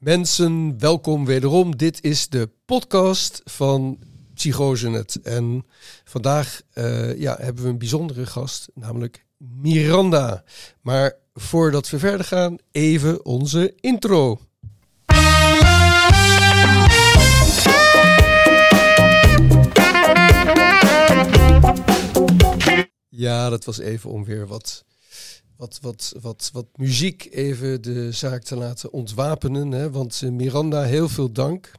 Mensen, welkom wederom. Dit is de podcast van Psychosenet. En vandaag uh, ja, hebben we een bijzondere gast, namelijk Miranda. Maar voordat we verder gaan, even onze intro. Ja, dat was even om weer wat wat, wat, wat, wat muziek even de zaak te laten ontwapenen. Hè? Want uh, Miranda, heel veel dank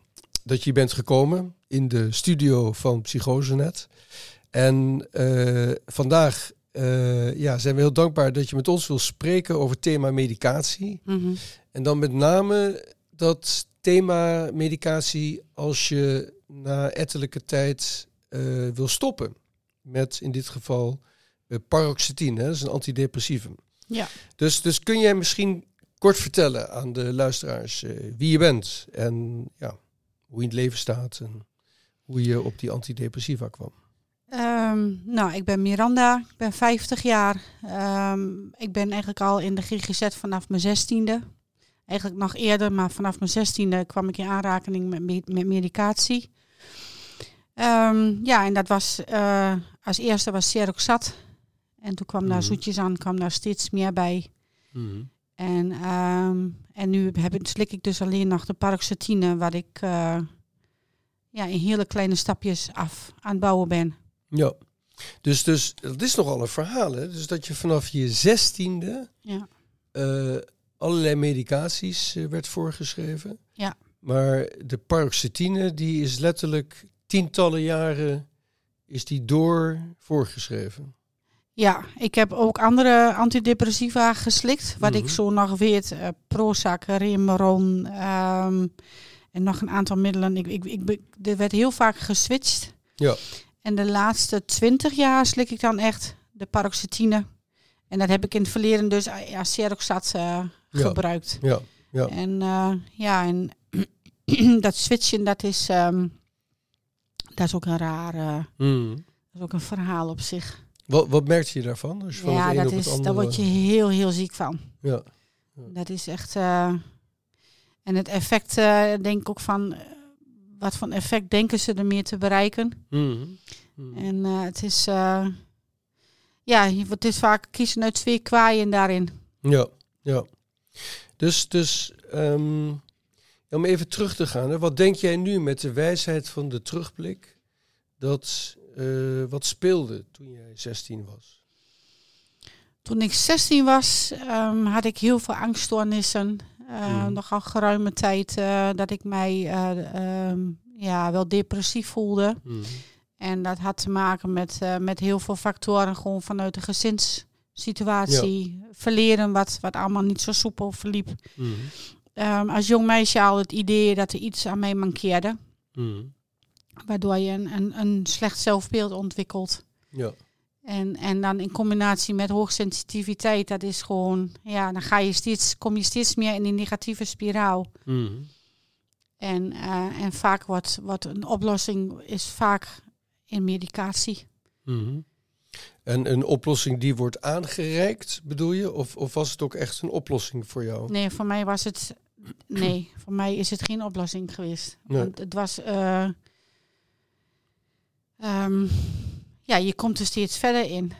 dat je bent gekomen in de studio van Psychosenet. En uh, vandaag uh, ja, zijn we heel dankbaar dat je met ons wil spreken over het thema medicatie. Mm -hmm. En dan met name dat thema medicatie als je na ettelijke tijd wil stoppen. Met in dit geval paroxetine, hè? dat is een antidepressivum. Ja. Dus, dus kun jij misschien kort vertellen aan de luisteraars uh, wie je bent en ja, hoe je in het leven staat en hoe je op die antidepressiva kwam? Um, nou, ik ben Miranda, ik ben 50 jaar. Um, ik ben eigenlijk al in de GGZ vanaf mijn zestiende. Eigenlijk nog eerder, maar vanaf mijn zestiende kwam ik in aanraking met, met medicatie. Um, ja, en dat was uh, als eerste was Seroxat. En toen kwam daar mhm. zoetjes aan, kwam daar steeds meer bij. Mm. En, um, en nu heb, slik ik dus alleen nog de paroxetine, wat ik uh, ja, in hele kleine stapjes af aan het bouwen ben. Ja, dus, dus dat is nogal een verhaal. Hè? Dus dat je vanaf je zestiende ja. Uh, allerlei medicaties uh, werd voorgeschreven. Ja. Maar de paroxetine, die is letterlijk tientallen jaren is die door voorgeschreven. Ja, ik heb ook andere antidepressiva geslikt. Wat ik mhm. zo nog weet, uh, Prozac, Remeron um, en nog een aantal middelen. Ik, ik, ik, er werd heel vaak geswitcht. Ja. En de laatste twintig jaar slik ik dan echt de paroxetine. En dat heb ik in het verleden dus uh, ja, Seroxat uh, gebruikt. Ja, ja. En uh, ja, en dat switchen, dat is, um, dat is ook een raar, mm. dat is ook een verhaal op zich. Wat, wat merkte je daarvan? Als je van ja, dat is, andere... daar word je heel, heel ziek van. Ja. ja. Dat is echt. Uh, en het effect, uh, denk ik ook van. Uh, wat voor effect denken ze ermee te bereiken? Mm -hmm. En het is. ja, het is vaak kiezen uit twee kwaaien daarin. Ja, ja. Dus, dus um, om even terug te gaan, hè, wat denk jij nu met de wijsheid van de terugblik? Dat uh, wat speelde toen jij 16 was? Toen ik 16 was, um, had ik heel veel angststoornissen. Uh, mm. Nogal geruime tijd uh, dat ik mij um, ja, wel depressief voelde. Mm. En dat had te maken met, met heel veel factoren, gewoon vanuit de gezinssituatie. Ja. Verleren, wat, wat allemaal niet zo soepel verliep. Mm. Um, als jong meisje al het idee dat er iets aan mij mankeerde. Mm. Waardoor je een, een, een slecht zelfbeeld ontwikkelt. Ja. En, en dan in combinatie met hoogsensitiviteit, dat is gewoon, ja, dan ga je steeds, kom je steeds meer in die negatieve spiraal. Mm. En, uh, en vaak wordt, wordt een oplossing is vaak in medicatie. Mm. En een oplossing die wordt aangereikt, bedoel je? Of, of was het ook echt een oplossing voor jou? Nee, voor mij was het. Nee, voor mij is het geen oplossing geweest. Nee. Want het was. Uh, Um, ja, je komt er steeds verder in.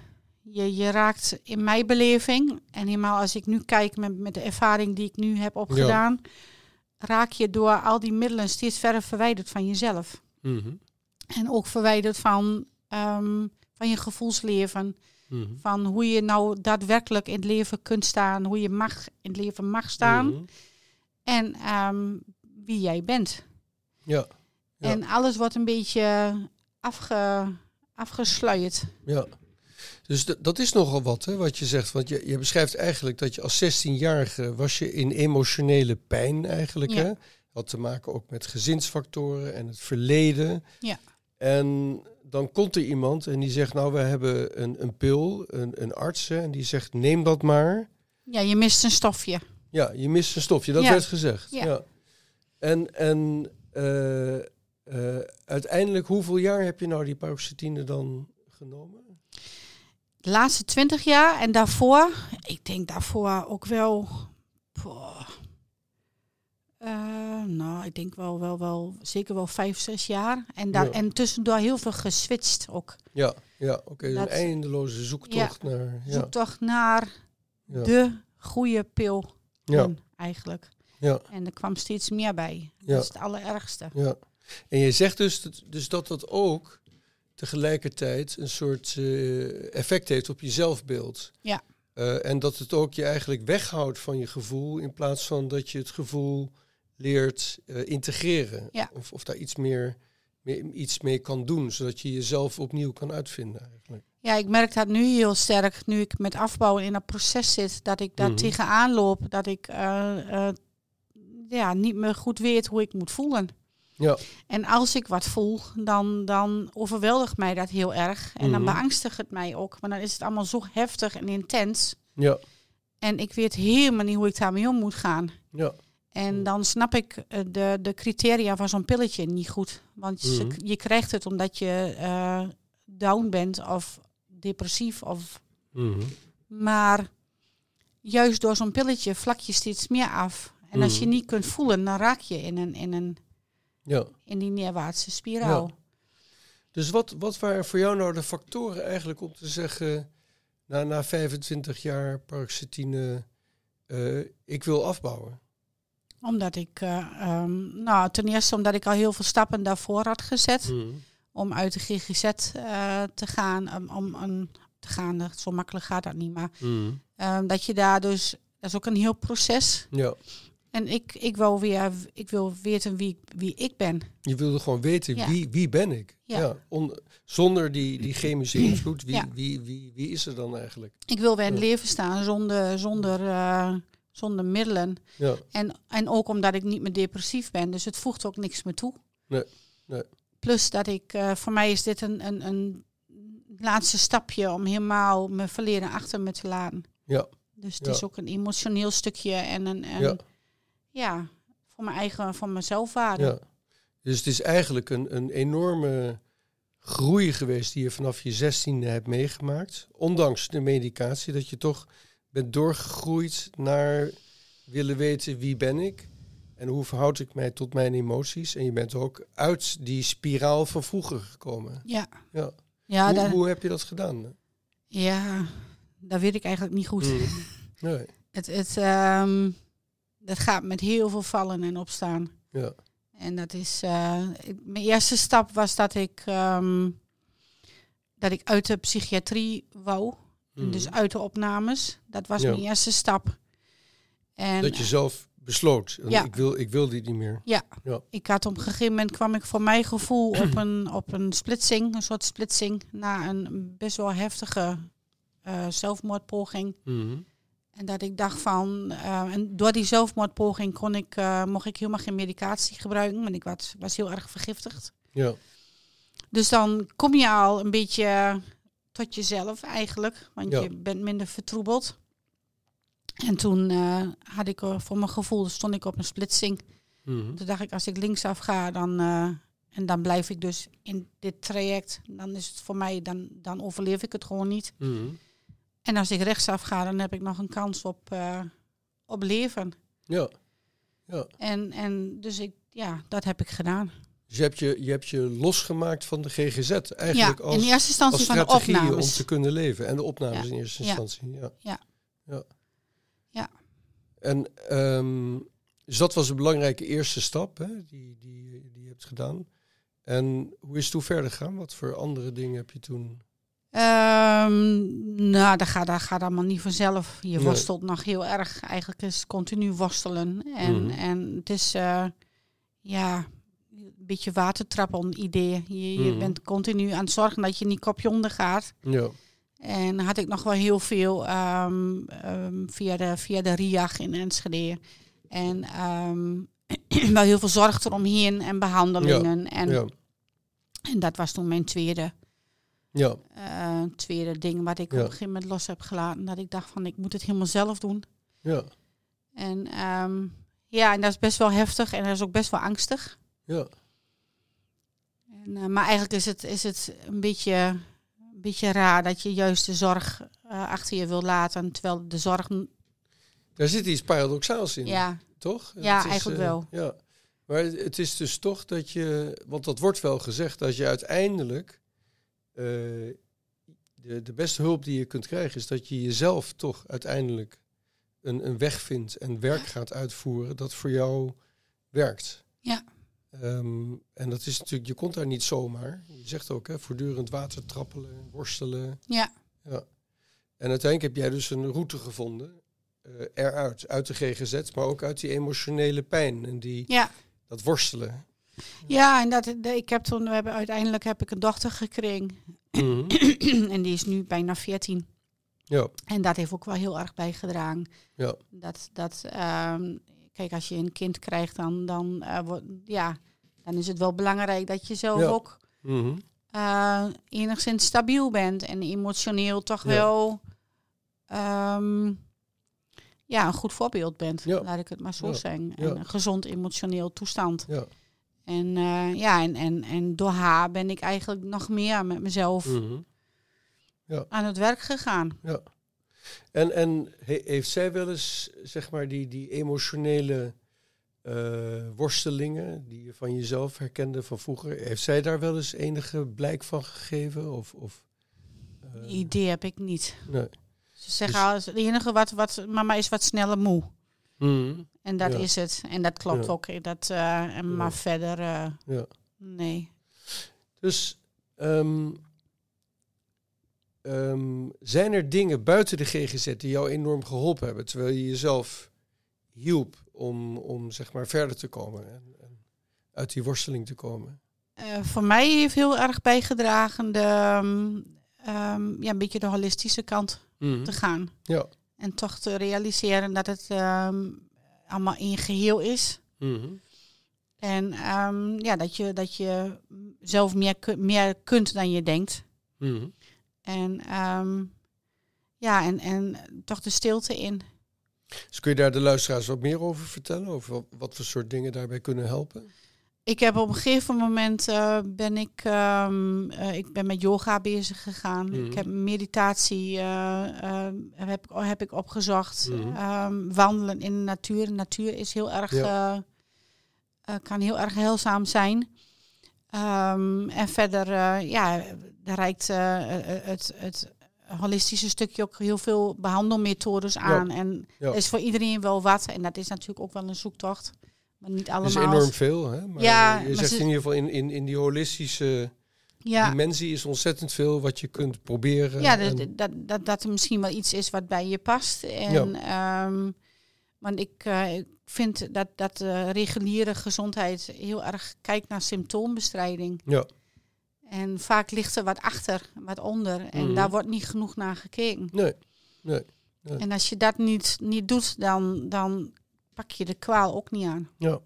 Je, je raakt in mijn beleving, en helemaal als ik nu kijk met, met de ervaring die ik nu heb opgedaan, ja. raak je door al die middelen steeds verder verwijderd van jezelf. Mm -hmm. En ook verwijderd van, um, van je gevoelsleven. Mm -hmm. Van hoe je nou daadwerkelijk in het leven kunt staan, hoe je mag in het leven mag staan. Mm -hmm. En um, wie jij bent. Ja. ja. En alles wordt een beetje afge, afgesluierd. Ja. Dus dat is nogal wat, hè, wat je zegt. Want je, je beschrijft eigenlijk dat je als 16-jarige was je in emotionele pijn eigenlijk. Ja. Hè? Had te maken ook met gezinsfactoren en het verleden. Ja. En dan komt er iemand en die zegt, nou, we hebben een, een pil, een, een arts, hè, en die zegt, neem dat maar. Ja, je mist een stofje. Ja, je mist een stofje, dat Ja. werd gezegd. Ja. Ja. En, en eh, eh, uiteindelijk, hoeveel jaar heb je nou die paroxetine dan genomen? De laatste twintig jaar en daarvoor, ik denk daarvoor ook wel boah, eh, nou, ik denk wel, wel, wel, zeker wel vijf, zes jaar. En, daar, Ja. en tussendoor heel veel geswitcht ook. Ja, ja oké. dus een eindeloze zoektocht naar... Ja, Zoektocht naar de goede pil ja, eigenlijk. ja, En er kwam steeds meer bij. Ja. Dat is het allerergste. ja. En je zegt dus dat, dus dat dat ook tegelijkertijd een soort eh, effect heeft op je zelfbeeld. Ja. Eh, en dat het ook je eigenlijk weghoudt van je gevoel in plaats van dat je het gevoel leert eh, integreren. Ja. Of, of daar iets meer, meer iets mee kan doen, zodat je jezelf opnieuw kan uitvinden eigenlijk. Ja, ik merk dat nu heel sterk, nu ik met afbouwen in dat proces zit, dat ik daar Mhm. tegenaan loop, dat ik ja, niet meer goed weet hoe ik moet voelen. Ja, En als ik wat voel, dan, dan overweldigt mij dat heel erg. En dan Mhm. beangstigt het mij ook. Maar dan is het allemaal zo heftig en intens. ja, En ik weet helemaal niet hoe ik daarmee om moet gaan. ja, En dan snap ik eh, de, de criteria van zo'n pilletje niet goed. Want ze- Mhm. je krijgt het omdat je eh, down bent of depressief. Of, Mhm. maar juist door zo'n pilletje vlak je steeds meer af. En als je Mhm. niet kunt voelen, dan raak je in, een, in, een, ja. in die neerwaartse spiraal. Ja. Dus wat, wat waren voor jou nou de factoren eigenlijk om te zeggen, na, na 25 jaar paroxetine, eh, ik wil afbouwen? Omdat ik, eh, ehm, nou, ten eerste omdat ik al heel veel stappen daarvoor had gezet. Mhm. Om uit de GGZ eh, te gaan. Um, om een, te gaan, zo makkelijk gaat dat niet. Maar Mhm. ehm, dat je daar dus, dat is ook een heel proces. Ja, En ik, ik wil weer, ik wil weten wie, wie ik ben. je wilde gewoon weten, Ja. wie, wie ben ik? Ja. on- zonder die, die chemische invloed, wie, Ja. wie, wie, wie is er dan eigenlijk? Ik wil weer in het leven staan zonder, zonder, eh, zonder middelen. Ja, En, en ook omdat ik niet meer depressief ben. Dus het voegt ook niks meer toe. Nee, nee. Plus dat ik, eh, voor mij is dit een, een, een laatste stapje om helemaal mijn verleden achter me te laten. ja, Dus het Ja. is ook een emotioneel stukje en een, en, ja, voor mijn eigen, voor mijn zelfwaarde. ja. Dus het is eigenlijk een, een enorme groei geweest die je vanaf je zestiende hebt meegemaakt. Ondanks de medicatie, dat je toch bent doorgegroeid naar willen weten wie ben ik en hoe verhoud ik mij tot mijn emoties. En je bent ook uit die spiraal van vroeger gekomen. Ja, Ja. ja, hoe, hoe heb je dat gedaan? ja, dat weet ik eigenlijk niet goed. Mm. Nee. Het, het, ehm, dat gaat met heel veel vallen en opstaan. Ja. En dat is, eh, ik- mijn eerste stap was dat ik, ehm, dat ik uit de psychiatrie wou. Mm. Dus uit de opnames. Dat was Ja. mijn eerste stap. En dat je zelf besloot, Ja. ik, wil, ik wil dit niet meer. ik had op een gegeven moment kwam ik voor mijn gevoel op een, op een splitsing, een soort splitsing, na een best wel heftige eh, zelfmoordpoging. Mhm. En dat ik dacht van, eh, en door die zelfmoordpoging kon ik, eh, mocht ik helemaal geen medicatie gebruiken, want ik was, was heel erg vergiftigd. Ja. Dus dan kom je al een beetje tot jezelf eigenlijk, want Ja. je bent minder vertroebeld. En toen eh, had ik voor mijn gevoel, stond ik op een splitsing. Mhm. Toen dacht ik, als ik linksaf ga, dan, en dan blijf ik dus in dit traject, dan is het voor mij, dan, dan overleef ik het gewoon niet. Mhm. En als ik rechtsaf ga, dan heb ik nog een kans op, eh, op leven. Ja. ja. En, en dus ik, ja, dat heb ik gedaan. Dus je hebt je, je hebt je losgemaakt van de GGZ. Ja, Eigenlijk in als, eerste als instantie van de strategie om te kunnen leven. En de opnames Ja. in eerste instantie. Ja. Ja. ja. Ja. En ehm, dus dat was een belangrijke eerste stap hè, die, die, die je hebt gedaan. En hoe is het toen verder gegaan? Wat voor andere dingen heb je toen... Ehm, nou, dat gaat, dat gaat allemaal niet vanzelf. Je Nee. worstelt nog heel erg. Eigenlijk is het continu worstelen. En, Mhm. en het is, eh, ja, een beetje watertrappen idee. Je, je Mhm. bent continu aan het zorgen dat je niet kopje onder gaat. Ja. En had ik nog wel heel veel ehm, ehm, via, de, via de RIAG in Enschede. En wel heel veel zorg eromheen en behandelingen. En, Ja. en dat was toen mijn tweede, Ja. eh, tweede ding wat ik Ja. op een gegeven moment los heb gelaten. Dat ik dacht van ik moet het helemaal zelf doen. Ja. En ehm, ja, en dat is best wel heftig en dat is ook best wel angstig. Ja. En, eh, maar eigenlijk is het, is het een, beetje, een beetje raar dat je juist de zorg eh, achter je wil laten. Terwijl de zorg, Daar zit iets paradoxaals in. ja, Toch? Ja, is, eigenlijk wel. Ja. Maar het is dus toch dat je, want dat wordt wel gezegd, dat je uiteindelijk eh, de, de beste hulp die je kunt krijgen, is dat je jezelf toch uiteindelijk een, een weg vindt en werk gaat uitvoeren dat voor jou werkt. Ja. Ehm, en dat is natuurlijk, je komt daar niet zomaar. Je zegt ook, hè, voortdurend water trappelen, worstelen. Ja. ja. En uiteindelijk heb jij dus een route gevonden uh, eruit, uit de GGZ, maar ook uit die emotionele pijn en die, ja. dat worstelen. Ja, en dat, ik heb toen, we hebben, uiteindelijk heb ik een dochter gekregen. Mhm. en die is nu bijna 14. Ja. En dat heeft ook wel heel erg bijgedragen. Ja. Dat, dat ehm, kijk, als je een kind krijgt, dan, dan, uh, ja, dan is het wel belangrijk dat je zelf Ja. ook Mhm. eh, enigszins stabiel bent en emotioneel toch Ja. wel ehm, ja, een goed voorbeeld bent. Laat ik het maar zo zeggen. En een gezond emotioneel toestand. Ja. En eh, ja, en, en, en door haar ben ik eigenlijk nog meer met mezelf Mhm. aan het werk gegaan. En, en he- heeft zij wel eens, zeg maar, die, die emotionele eh, worstelingen die je van jezelf herkende van vroeger, heeft zij daar wel eens enige blijk van gegeven? Of, of, eh, idee heb ik niet. nee. Ze zeggen Dus- al, het enige wat, wat mama is wat sneller moe. Mhm. En dat Ja. is het. En dat klopt Ja. ook. Dat, eh, en maar verder, eh, Ja. nee. Dus ehm, ehm, zijn er dingen buiten de GGZ die jou enorm geholpen hebben, terwijl je jezelf hielp om, om zeg maar verder te komen en, en uit die worsteling te komen? Eh, voor mij heeft heel erg bijgedragen de, ehm, ja, een beetje de holistische kant Mhm. te gaan. Ja. En toch te realiseren dat het allemaal in geheel is. Mhm. En ehm, ja, dat je, dat je zelf meer, meer kunt dan je denkt. Mhm. En ehm, ja, en, en toch de stilte in. Dus kun je daar de luisteraars wat meer over vertellen? Over wat, wat voor soort dingen daarbij kunnen helpen? Ik heb op een gegeven moment eh, ben ik, ehm, eh, ik ben met yoga bezig gegaan. Mhm. Ik heb meditatie eh, heb, ik- heb ik opgezocht. Mhm. Ehm, wandelen in de natuur. Natuur is heel erg, kan heel erg heilzaam zijn. Ehm, en verder, ja, daar reikt het, het holistische stukje ook heel veel behandelmethodes aan. En Ja. is voor iedereen wel wat. En dat is natuurlijk ook wel een zoektocht. Maar niet Dat is allemaal. enorm veel, hè? Maar Ja, eh, je maar zegt ze- in ieder geval in, in, in die holistische ja. dimensie is ontzettend veel wat je kunt proberen. Ja, en- dat, dat, dat, dat er misschien wel iets is wat bij je past. En, ehm, want ik, eh, ik vind dat, dat de reguliere gezondheid heel erg kijkt naar symptoombestrijding. ja. En vaak ligt er wat achter, wat onder. En Mhm. daar wordt niet genoeg naar gekeken. Nee, nee. En als je dat niet, niet doet, dan, dan pak je de kwaal ook niet aan. Ja.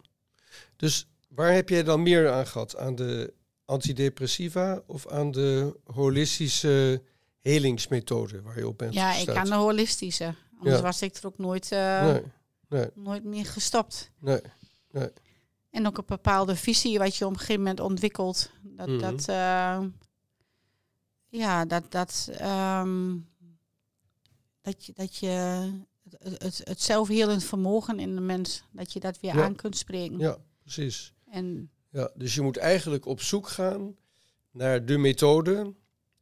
Dus waar heb jij dan meer aan gehad? Aan de antidepressiva of aan de holistische helingsmethode waar je op bent Ja, ik aan de holistische. Anders Ja. was ik er ook nooit, eh, Nee, nee, nooit meer gestopt. nee. En ook een bepaalde visie wat je op een gegeven moment ontwikkelt. Dat, Mhm. dat eh, ja, dat, dat, ehm, dat je, dat je het, het, het zelfhelend vermogen in de mens, dat je dat weer Ja. aan kunt spreken. Ja, precies. En Ja, dus je moet eigenlijk op zoek gaan naar de methode,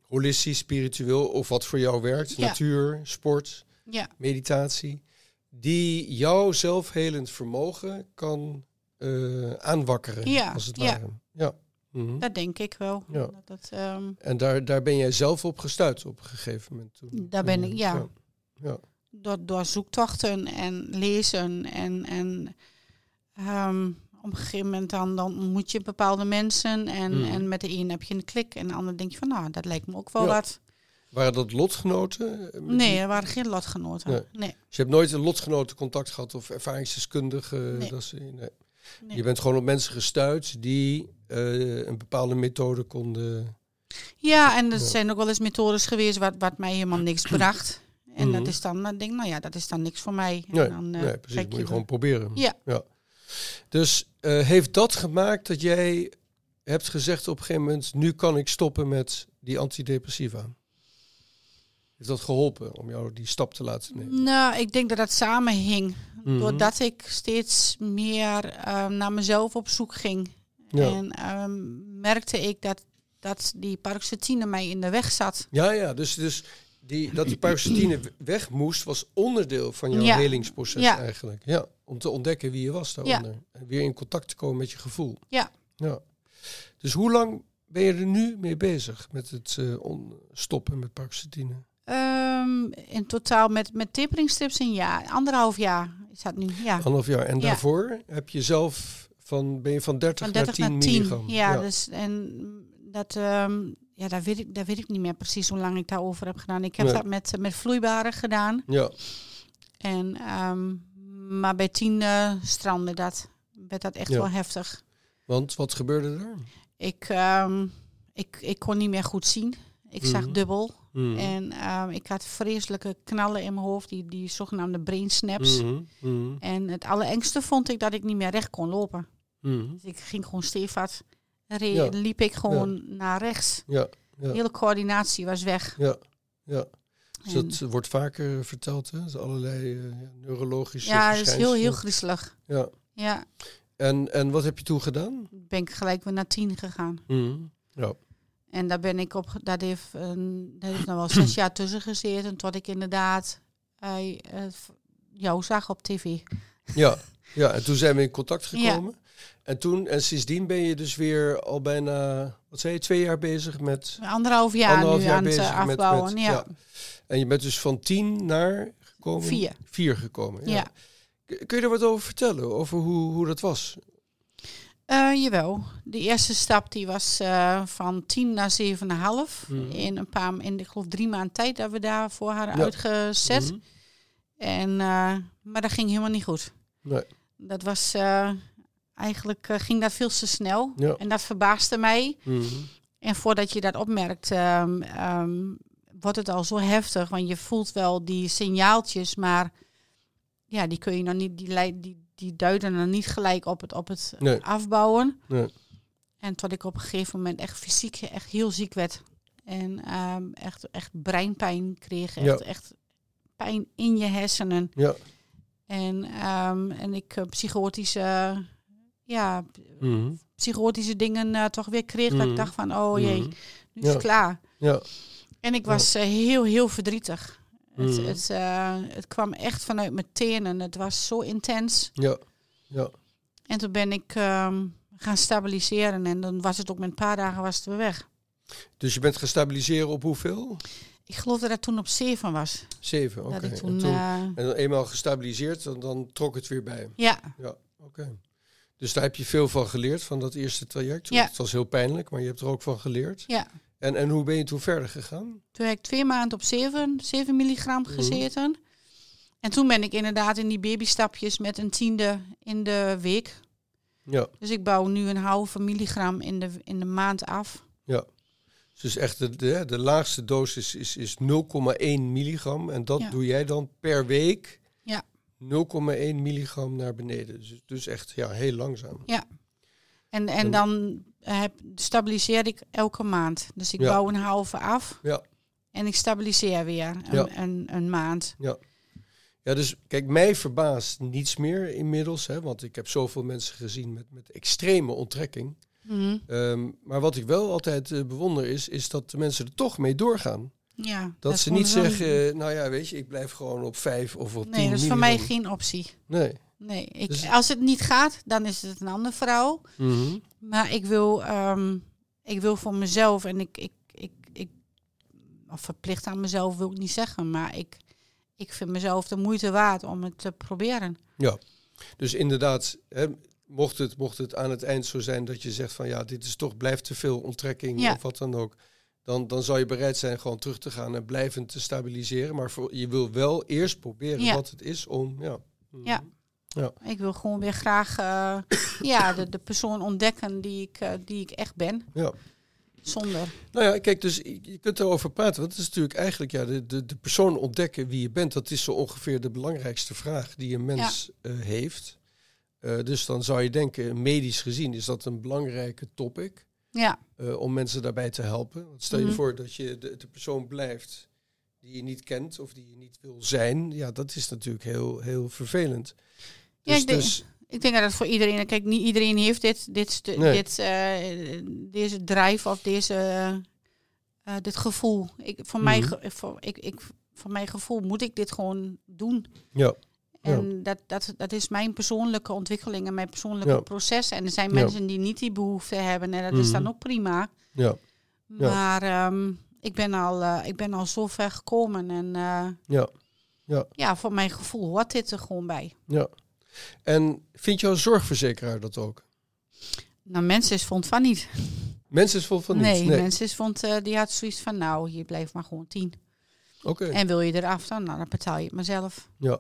holistisch, spiritueel of wat voor jou werkt, Ja. natuur, sport, ja, meditatie, die jouw zelfhelend vermogen kan eh, aanwakkeren, Ja, als het ja. ware. Ja. Mhm. dat denk ik wel. Ja. Dat, dat, ehm, En daar, daar ben jij zelf op gestuurd op een gegeven moment. Toen, Daar ben ik, ja. ja. Door, door zoektochten en lezen en, en ehm, op een gegeven moment dan, dan ontmoet je bepaalde mensen en, Mhm. en met de een heb je een klik en de ander denk je van nou, dat lijkt me ook wel Ja. wat. Waren dat lotgenoten? eh, Nee, er waren geen lotgenoten. Nee. Nee. Dus je hebt nooit een lotgenoten contact gehad of ervaringsdeskundige? Nee. Dat ze, nee. nee. Je bent gewoon op mensen gestuurd die eh, een bepaalde methode konden. Ja, en er Ja. zijn ook wel eens methodes geweest wat, wat mij helemaal niks bracht. En Mhm. dat is dan, dan denk ik, nou ja, dat is dan niks voor mij. En Nee, dan, eh, nee precies. Moet je gewoon proberen. Ja. Dus eh, heeft dat gemaakt dat jij hebt gezegd op een gegeven moment: nu kan ik stoppen met die antidepressiva? Heeft dat geholpen om jou die stap te laten nemen? Nou, ik denk dat dat samenhing. Mhm. Doordat ik steeds meer ehm, naar mezelf op zoek ging. Ja. En ehm, merkte ik dat, dat die paroxetine mij in de weg zat. Ja, ja. Dus, dus die, dat die paroxetine weg moest, was onderdeel van jouw Ja. helingsproces Ja. eigenlijk. Ja, om te ontdekken wie je was daaronder. En weer in contact te komen met je gevoel. Ja. ja. Dus hoe lang ben je er nu mee bezig met het on- stoppen met paroxetine? Ehm, in totaal met, met taperingstrips een jaar, anderhalf jaar is dat nu. Ja, Anderhalf jaar. En daarvoor heb je zelf van, ben je van 30, van 30 naar 10 naar 10. milligram. Ja, dus en dat, ehm, ja, daar, weet ik, daar weet ik niet meer precies hoe lang ik daarover heb gedaan. Ik heb Nee. dat met, met vloeibare gedaan. ja. En, ehm, maar bij 10 eh strandde dat. Werd dat echt Ja. wel heftig. Want wat gebeurde er? Ik, ehm, ik, ik kon niet meer goed zien. Ik zag Mhm. dubbel. Mhm. En ehm, ik had vreselijke knallen in mijn hoofd, die, die zogenaamde brain snaps. Mhm. En het allerengste vond ik dat ik niet meer recht kon lopen. Dus ik ging gewoon stevig. Ja. liep ik gewoon naar rechts. Ja, hele coördinatie was weg. ja, ja. Dus En- dat wordt vaker verteld, hè? Dus allerlei eh, ja, neurologische ja, dat is heel, heel griezelig. Ja. Ja, En, en wat heb je toen gedaan? ben ik gelijk weer naar tien gegaan. Mhm. Ja. En daar ben ik op, daar heeft, een, daar heeft nog wel zes jaar tussen gezeten. Tot ik inderdaad eh, eh, jou zag op tv. Ja. Ja, en toen zijn we in contact gekomen. En toen, en sindsdien ben je dus weer al bijna, wat zei je, twee jaar bezig met... Anderhalf jaar Anderhalf nu jaar aan het bezig eh, met- afbouwen. met- ja. ja. En je bent dus van tien naar gekomen? Vier. Vier gekomen, ja. Ja. Kun je er wat over vertellen? Over hoe, hoe dat was? Eh, jawel. De eerste stap die was eh, van 10 naar 7,5. Mhm. In een paar, in ik geloof drie maanden tijd dat we daarvoor hadden Ja. uitgezet. Mhm. En, eh, maar dat ging helemaal niet goed. Nee. Dat was eh, eigenlijk eh, ging dat veel te snel. Ja. En dat verbaasde mij. Mhm. En voordat je dat opmerkt, ehm, ehm, wordt het al zo heftig. Want je voelt wel die signaaltjes, maar ja, die kun je nog niet, die, die, die duiden dan niet gelijk op het, op het Nee. afbouwen. Nee. En tot ik op een gegeven moment echt fysiek echt heel ziek werd. En ehm, echt, echt breinpijn kreeg. Echt, Ja. echt pijn in je hersenen. Ja. En, ehm, en ik eh, psychotische, ja, Mhm. psychotische dingen eh, toch weer kreeg. Dat Mhm. ik dacht van, oh jee, Mhm. nu is het klaar. Ja. En ik was eh, heel, heel verdrietig. Het, Mhm. het, het kwam echt vanuit mijn tenen. Het was zo intens. Ja. Ja. En toen ben ik ehm, gaan stabiliseren. En dan was het ook met een paar dagen was het weer weg. Dus je bent gaan stabiliseren op hoeveel? Ik geloof dat toen op zeven was. Zeven, oké. En toen, toen- eh, En dan eenmaal gestabiliseerd, dan, dan trok het weer bij. ja, Ja, oké. Dus daar heb je veel van geleerd, van dat eerste traject. Ja. Het was heel pijnlijk, maar je hebt er ook van geleerd. ja. En, en hoe ben je toen verder gegaan? Toen heb ik twee maanden op 7, 7 milligram Mhm. gezeten. En toen ben ik inderdaad in die babystapjes met een tiende in de week. Ja, Dus ik bouw nu een halve milligram in de, in de maand af. ja. Dus echt de, de, de laagste dosis is, is 0,1 milligram. En dat Ja. doe jij dan per week Ja. 0,1 milligram naar beneden. Dus, dus echt ja, heel langzaam. En, en En- dan heb, stabiliseer ik elke maand. Dus ik Ja. bouw een halve af. Ja. En ik stabiliseer weer een, Ja. een, een maand. Ja, dus kijk, mij verbaast niets meer inmiddels. Hè, want ik heb zoveel mensen gezien met, met extreme onttrekking. Mhm. Ehm, maar wat ik wel altijd eh, bewonder is, is dat de mensen er toch mee doorgaan. Ja, Dat, ze niet zeggen, eh, nou ja, weet je, ik blijf gewoon op vijf of op tien Nee, dat is voor mij geen optie. Nee. Nee, ik, Dus- als het niet gaat, dan is het een andere vrouw. Mhm. Maar ik wil, ehm, ik wil voor mezelf en ik, ik, ik, ik, of verplicht aan mezelf wil ik niet zeggen, maar ik, ik vind mezelf de moeite waard om het te proberen. Ja, dus inderdaad, hè, mocht, het, mocht het aan het eind zo zijn dat je zegt van ja, dit is toch, blijft te veel onttrekking Ja. of wat dan ook. Dan, dan zou je bereid zijn gewoon terug te gaan en blijvend te stabiliseren. Maar voor, je wil wel eerst proberen Ja. wat het is om, ja. Mhm. Ja. Ik wil gewoon weer graag eh, ja, de, de persoon ontdekken die ik, eh, die ik echt ben. Ja. Zonder. Nou ja, kijk, dus je kunt erover praten. Want het is natuurlijk eigenlijk ja, de, de, de persoon ontdekken wie je bent. Dat is zo ongeveer de belangrijkste vraag die een mens eh, heeft. Eh, dus dan zou je denken, medisch gezien is dat een belangrijke topic. Ja, eh, om mensen daarbij te helpen. Want stel je Mhm. voor dat je de, de persoon blijft die je niet kent of die je niet wil zijn, ja, dat is natuurlijk heel, heel vervelend. Ja, Dus, ik denk- dus Ik denk dat het voor iedereen... Kijk, niet iedereen heeft dit, dit, stu- Nee. dit, eh, deze drijf of deze, dit gevoel. Ik, voor, mij, Mhm. voor, ik, ik, voor mijn gevoel moet ik dit gewoon doen. ja, En dat, dat, dat is mijn persoonlijke ontwikkeling en mijn persoonlijke Ja. proces. En er zijn mensen die niet die behoefte hebben en dat is dan Mhm. ook prima. ja. Maar ehm, ik, ben al, eh, ik ben al zo ver gekomen en eh, ja, ja, ja, voor mijn gevoel hoort dit er gewoon bij. ja. En vindt jouw zorgverzekeraar dat ook? Nou, mensen is vond van niet. Mensen is vol van niet. nee, mensen is vond, eh, die had zoiets van, nou, hier blijft maar gewoon tien. Oké. En wil je eraf dan, nou, dan betaal je het maar zelf. Ja.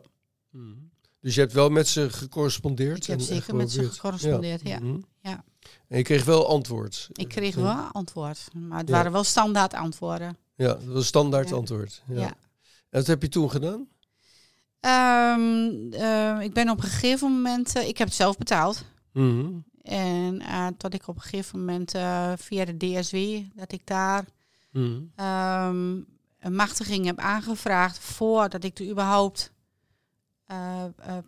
Mhm. Dus je hebt wel met ze gecorrespondeerd? Ik heb zeker met ze gecorrespondeerd, ja. Mhm. Ja. En je kreeg wel antwoord? Ik kreeg wel antwoord, maar het Ja. waren wel standaard antwoorden. Ja, dat was standaard Ja. antwoord. Ja. En wat heb je toen gedaan? Ehm, eh, ik ben op een gegeven moment, eh, ik heb het zelf betaald. Mhm. En eh, tot ik op een gegeven moment via de DSW, dat ik daar ehm, een machtiging heb aangevraagd voordat ik er überhaupt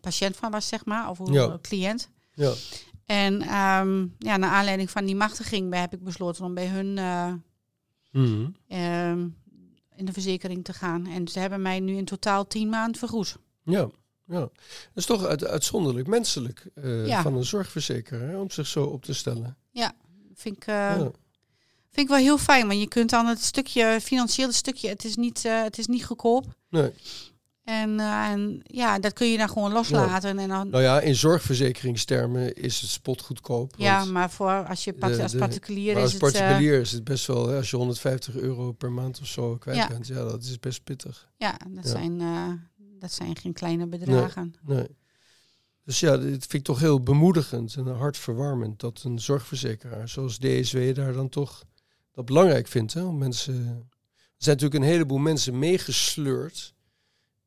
patiënt van was, zeg maar, of hoe- Ja. cliënt. Ja. En ehm, ja, naar aanleiding van die machtiging heb ik besloten om bij hun eh, Mhm. ehm, in de verzekering te gaan. En ze hebben mij nu in totaal tien maanden vergoed. Ja. ja. Dat is toch uit, uitzonderlijk menselijk eh, Ja. van een zorgverzekeraar hè, om zich zo op te stellen. Vind ik, eh, ja. vind ik wel heel fijn, want je kunt dan het stukje, financiële stukje, het is niet, eh, het is niet goedkoop. Nee. En, eh, en ja, dat kun je dan gewoon loslaten. En dan, Nou ja, in zorgverzekeringstermen is het spotgoedkoop. ja, maar voor als je part- de- als particulier maar is als het... eh, particulier is het best wel, hè, als je 150 euro per maand of zo kwijt Ja. bent, ja, dat is best pittig. ja, dat, Ja. Zijn, eh, dat zijn geen kleine bedragen. Nee. Dus ja, dit vind ik toch heel bemoedigend en hartverwarmend dat een zorgverzekeraar zoals DSW daar dan toch dat belangrijk vindt. Hè, om mensen, er zijn natuurlijk een heleboel mensen meegesleurd.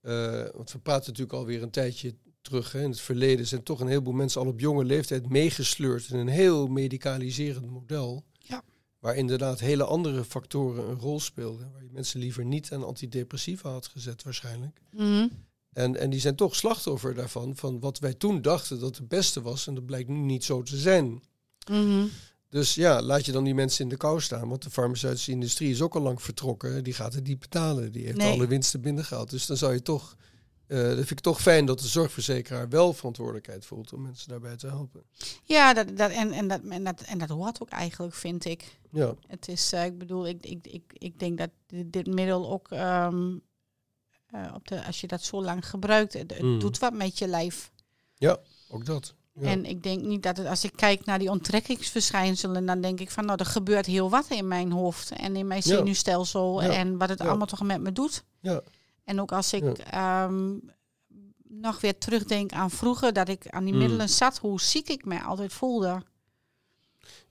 Eh, want we praten natuurlijk alweer een tijdje terug. Hè, in het verleden zijn toch een heleboel mensen al op jonge leeftijd meegesleurd in een heel medicaliserend model. Ja. Waar inderdaad hele andere factoren een rol speelden. Waar je mensen liever niet aan antidepressiva had gezet waarschijnlijk. Mhm. En, en die zijn toch slachtoffer daarvan, van wat wij toen dachten dat het beste was. En dat blijkt nu niet zo te zijn. Mhm. Dus ja, laat je dan die mensen in de kou staan. Want de farmaceutische industrie is ook al lang vertrokken. Die gaat het niet betalen. Die heeft Nee. alle winsten binnengehaald. Dus dan zou je toch... eh dat vind ik toch fijn dat de zorgverzekeraar wel verantwoordelijkheid voelt om mensen daarbij te helpen. Ja, dat, dat, en, en, dat, en, dat, en dat hoort ook eigenlijk, vind ik. Ja, Het is, eh, ik bedoel, ik, ik, ik, ik denk dat dit, dit middel ook, ehm, eh, op de, als je dat zo lang gebruikt, het, het Mm. doet wat met je lijf. ook dat. Ja. En ik denk niet dat het, als ik kijk naar die onttrekkingsverschijnselen, dan denk ik van, nou, er gebeurt heel wat in mijn hoofd en in mijn zenuwstelsel Ja. en wat het allemaal toch met me doet. Ja. En ook als ik ehm, nog weer terugdenk aan vroeger, dat ik aan die Mm. middelen zat, hoe ziek ik mij altijd voelde.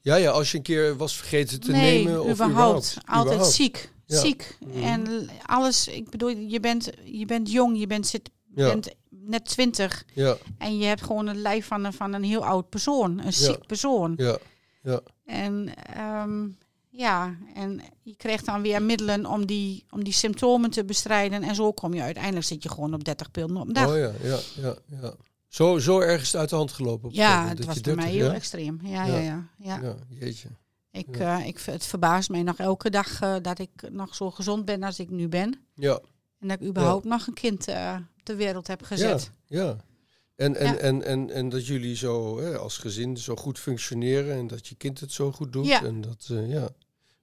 ja, ja, als je een keer was vergeten te nee, nemen. Of überhaupt. überhaupt. Altijd Überhaupt. ziek. Ja. Ziek. Mhm. En alles, ik bedoel, je bent, je bent jong, je bent, zit, Ja, bent net twintig. ja, En je hebt gewoon het lijf van een, van een heel oud persoon. Een ziek persoon. ja. En ehm, ja, en je krijgt dan weer middelen om die, om die symptomen te bestrijden. En zo kom je uiteindelijk, zit je gewoon op 30 pillen op dag. Oh ja, ja, ja, ja. Zo, zo erg is het uit de hand gelopen. Op ja, moment, het was je bij mij 30, heel ja? extreem. Ja, Ja. ja, ja. ja. Ja, jeetje. Ik, Ja. eh, ik, het verbaast mij nog elke dag eh, dat ik nog zo gezond ben als ik nu ben. Ja, En dat ik überhaupt nog een kind eh ter wereld heb gezet. Ja, ja. En, en, Ja. En, en, en dat jullie zo hè, als gezin zo goed functioneren en dat je kind het zo goed doet. En dat, eh, ja,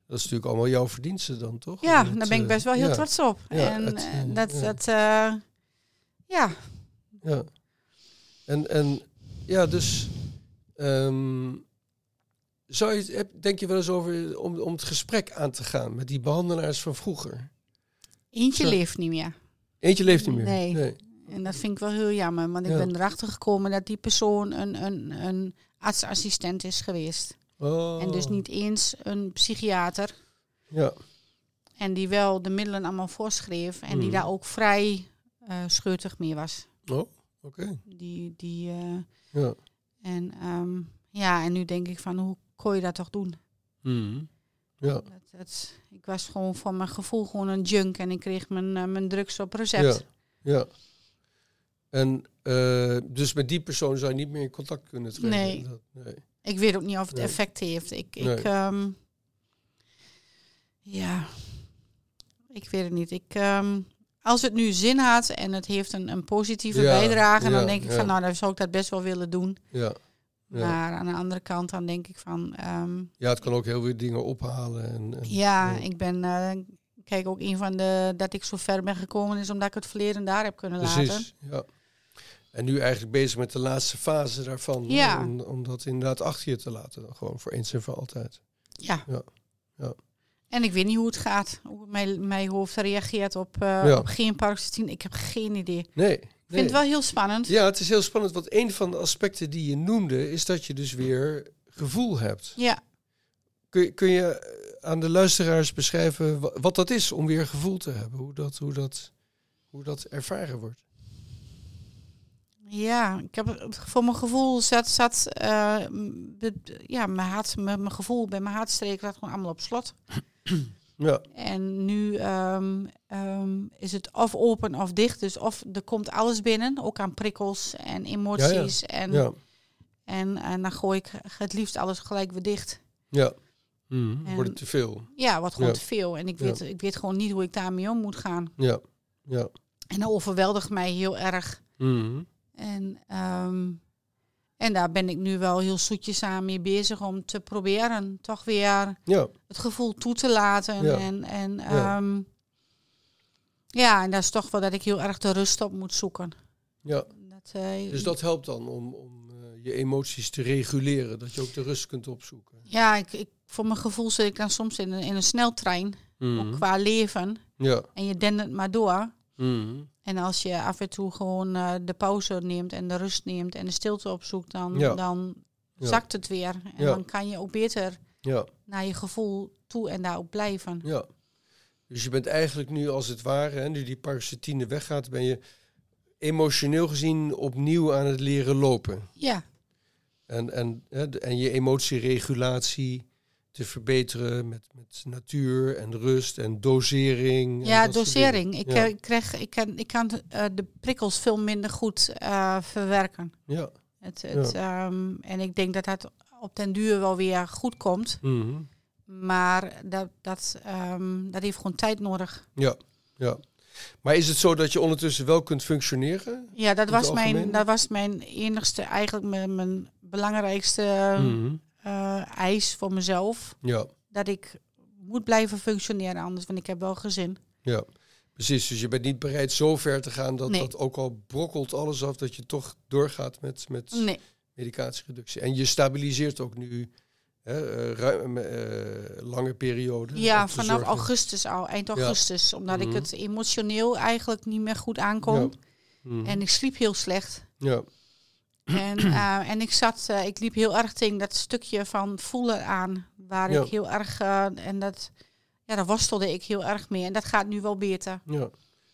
dat is natuurlijk allemaal jouw verdienste dan, toch? Ja, Dat, daar ben ik eh, best wel heel trots op. Ja, en het, dat, dat ja, Ja. En, en ja, dus ehm, zou je, denk je wel eens over om, om het gesprek aan te gaan met die behandelaars van vroeger? Eentje leeft niet meer. Eentje leeft niet meer. Nee. En dat vind ik wel heel jammer, want ik Ja. ben erachter gekomen dat die persoon een, een, een artsassistent is geweest. Oh. En dus niet eens een psychiater. Ja, En die wel de middelen allemaal voorschreef. En die Mhm. daar ook vrij eh scheutig mee was. oh, oké. Die, die, eh, Ja. en, ehm, ja, en nu denk ik van, hoe kon je dat toch doen? Mhm. Ja. Dat, dat- ik was gewoon voor mijn gevoel gewoon een junk en ik kreeg mijn, eh, mijn drugs op recept. Ja. En eh, dus met die persoon zou je niet meer in contact kunnen treden? Nee. Ik weet ook niet of het Nee. effect heeft. Ik, Nee. ik ehm, ja, ik weet het niet. Ik, ehm, als het nu zin had en het heeft een, een positieve Ja, bijdrage, ja, dan denk ik ja. van, nou, dan zou ik dat best wel willen doen. Ja. Ja. Maar aan de andere kant, dan denk ik van, ehm, ja, het kan ook heel veel dingen ophalen. En, en- ja, ja. ik ben, eh, kijk, ook een van de, dat ik zo ver ben gekomen is omdat ik het verleden daar heb kunnen laten. Precies, ja. En nu eigenlijk bezig met de laatste fase daarvan. Ja. Om, om dat inderdaad achter je te laten. Gewoon voor eens en voor altijd. Ja. Ja, ja. En ik weet niet hoe het gaat, hoe mijn, mijn hoofd reageert op, eh Ja. op geen. Ik heb geen idee. Nee. Ik vind het wel heel spannend. Ja, het is heel spannend. Want een van de aspecten die je noemde... is dat je dus weer gevoel hebt. Ja. Kun, je- kun je eh, aan de luisteraars beschrijven wa- wat dat is om weer gevoel te hebben? Hoe dat, hoe dat, hoe dat ervaren wordt? Ja, ik heb voor mijn gevoel zat, zat eh, ja, mijn, hart, mijn, mijn gevoel bij mijn hartstreek zat gewoon allemaal op slot. Ja, En nu ehm, ehm, is het of open of dicht. Dus of er komt alles binnen, ook aan prikkels en emoties. En, ja, en, en dan gooi ik het liefst alles gelijk weer dicht. ja. En- Wordt het te veel? Ja, wat gewoon Ja. te veel. En ik Ja. weet, ik weet gewoon niet hoe ik daarmee om moet gaan. Ja, ja. En dat overweldigt mij heel erg. Mhm. En, ehm, en daar ben ik nu wel heel zoetjes aan mee bezig om te proberen toch weer Ja, het gevoel toe te laten. Ja. En, en, Ja. ja. ja, en dat is toch wel dat ik heel erg de rust op moet zoeken. ja. Dat, eh, Dus dat helpt dan om, om eh, je emoties te reguleren. Dat je ook de rust kunt opzoeken. Ja, ik, ik, voor mijn gevoel zit ik dan soms in een, in een sneltrein, Mhm. ook qua leven. Ja. En je dendert maar door. Mhm. En als je af en toe gewoon eh, de pauze neemt en de rust neemt en de stilte opzoekt, dan, Ja. dan zakt het weer. En dan kan je ook beter Ja, naar je gevoel toe en daar ook blijven. ja. Dus je bent eigenlijk nu als het ware, hè, nu die paroxetine weggaat, ben je emotioneel gezien opnieuw aan het leren lopen. Ja, En, en, hè, en je emotieregulatie te verbeteren met, met natuur en rust en dosering. en ja dosering. Ik, Ja. eh, krijg, ik, kan, ik kan eh, de prikkels veel minder goed eh, verwerken. Ja. Het, het, ehm, en ik denk dat dat op den duur wel weer goed komt. Mhm. Maar dat, dat, ehm, dat heeft gewoon tijd nodig. ja, ja. Maar is het zo dat je ondertussen wel kunt functioneren? Ja, dat was, mijn, dat was mijn enigste, eigenlijk mijn, mijn belangrijkste Mhm. Eh, eis voor mezelf. Ja, Dat ik moet blijven functioneren, anders, want ik heb wel gezin. ja. Precies, dus je bent niet bereid zo ver te gaan dat Nee. dat ook al brokkelt alles af, dat je toch doorgaat met, met Nee, medicatiereductie. En je stabiliseert ook nu hè, eh, ruim, eh, lange periode. ja, vanaf zorgen- augustus al, eind augustus. Omdat Mhm. ik het emotioneel eigenlijk niet meer goed aankon. Ja. Mhm. En ik sliep heel slecht. ja. En, eh, en ik zat, eh, ik liep heel erg tegen dat stukje van voelen aan. Waar Ja. ik heel erg, eh, en dat, ja, daar worstelde ik heel erg mee. En dat gaat nu wel beter. Ja.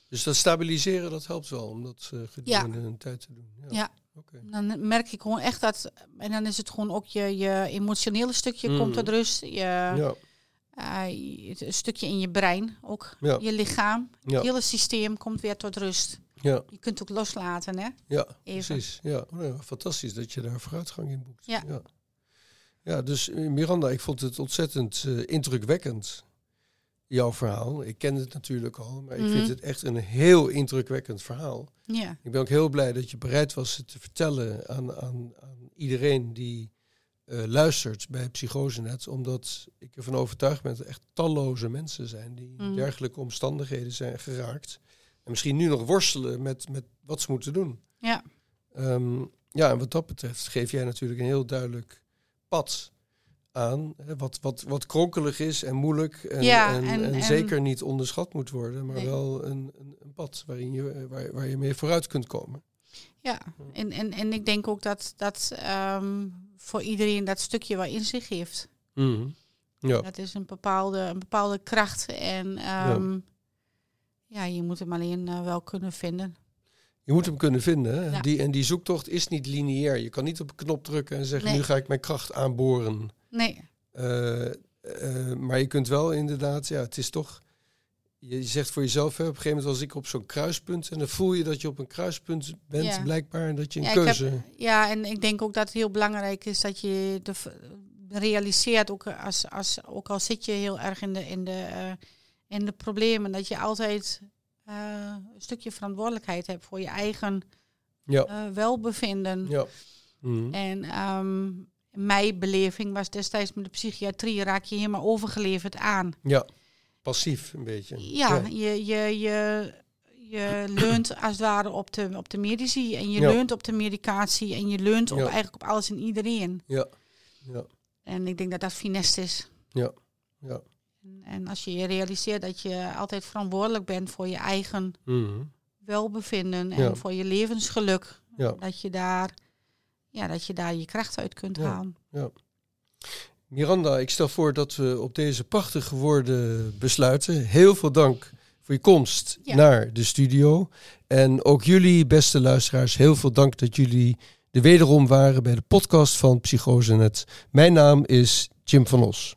Dus dat stabiliseren, dat helpt wel om dat gedurende een tijd te doen. Ja. Ja. Oké. Dan merk ik gewoon echt dat, en dan is het gewoon ook je, je emotionele stukje Mhm. komt tot rust. Je, Ja. een stukje in je brein, ook Ja. je lichaam. Ja. Het hele systeem komt weer tot rust. Ja. Je kunt ook loslaten, hè? Ja, Even. precies. Ja. Oh, fantastisch dat je daar vooruitgang in boekt. Ja. ja. Ja, dus eh, Miranda, ik vond het ontzettend eh, indrukwekkend, jouw verhaal. Ik ken het natuurlijk al, maar ik Mhm. vind het echt een heel indrukwekkend verhaal. Ja. Ik ben ook heel blij dat je bereid was het te vertellen aan, aan, aan iedereen die eh, luistert bij Psychosenet. Omdat ik ervan overtuigd ben dat er echt talloze mensen zijn die in Mhm. dergelijke omstandigheden zijn geraakt. En misschien nu nog worstelen met, met wat ze moeten doen. Ja. Ehm, ja, en wat dat betreft geef jij natuurlijk een heel duidelijk pad aan. Hè, wat, wat, wat kronkelig is en moeilijk. En, Ja, en, en- en en- zeker niet onderschat moet worden. Maar Nee. wel een, een, een pad waarin je, waar, waar je mee vooruit kunt komen. Ja, en, en, en ik denk ook dat, dat ehm, voor iedereen dat stukje wel in zich heeft. Mhm. Ja, Dat is een bepaalde, een bepaalde kracht. En ehm, ja. Je moet hem alleen eh, wel kunnen vinden. je moet hem kunnen vinden. Hè? Ja. Die, en die zoektocht is niet lineair. Je kan niet op een knop drukken en zeggen, Nee. nu ga ik mijn kracht aanboren. Nee, Eh, Eh, maar je kunt wel inderdaad, ja, het is toch. Je zegt voor jezelf, hè, op een gegeven moment was ik op zo'n kruispunt. En dan voel je dat je op een kruispunt bent, Ja. blijkbaar. En dat je een Ja, ik heb- keuze. Ja, en ik denk ook dat het heel belangrijk is dat je de, realiseert, ook, als, als, ook al zit je heel erg in de, in de, in de problemen, dat je altijd eh, een stukje verantwoordelijkheid hebt voor je eigen Ja. eh, welbevinden. ja. Mhm. En ehm, mijn beleving was destijds met de psychiatrie, raak je helemaal overgeleverd aan. ja. Passief een beetje. Ja, Je, je, je, je leunt als het ware op de, op de medici en je Ja. leunt op de medicatie en je leunt op, Ja. eigenlijk op alles en iedereen. Ja. Ja. En ik denk dat dat finest is. Ja. Ja. En, en als je je realiseert dat je altijd verantwoordelijk bent voor je eigen Mhm. welbevinden en Ja. voor je levensgeluk, Ja. dat, je daar, ja, dat je daar je kracht uit kunt Ja. halen. Miranda, ik stel voor dat we op deze prachtige woorden besluiten. Heel veel dank voor je komst Ja. naar de studio. En ook jullie, beste luisteraars, heel veel dank dat jullie er wederom waren bij de podcast van Psychosenet. Mijn naam is Jim van Os.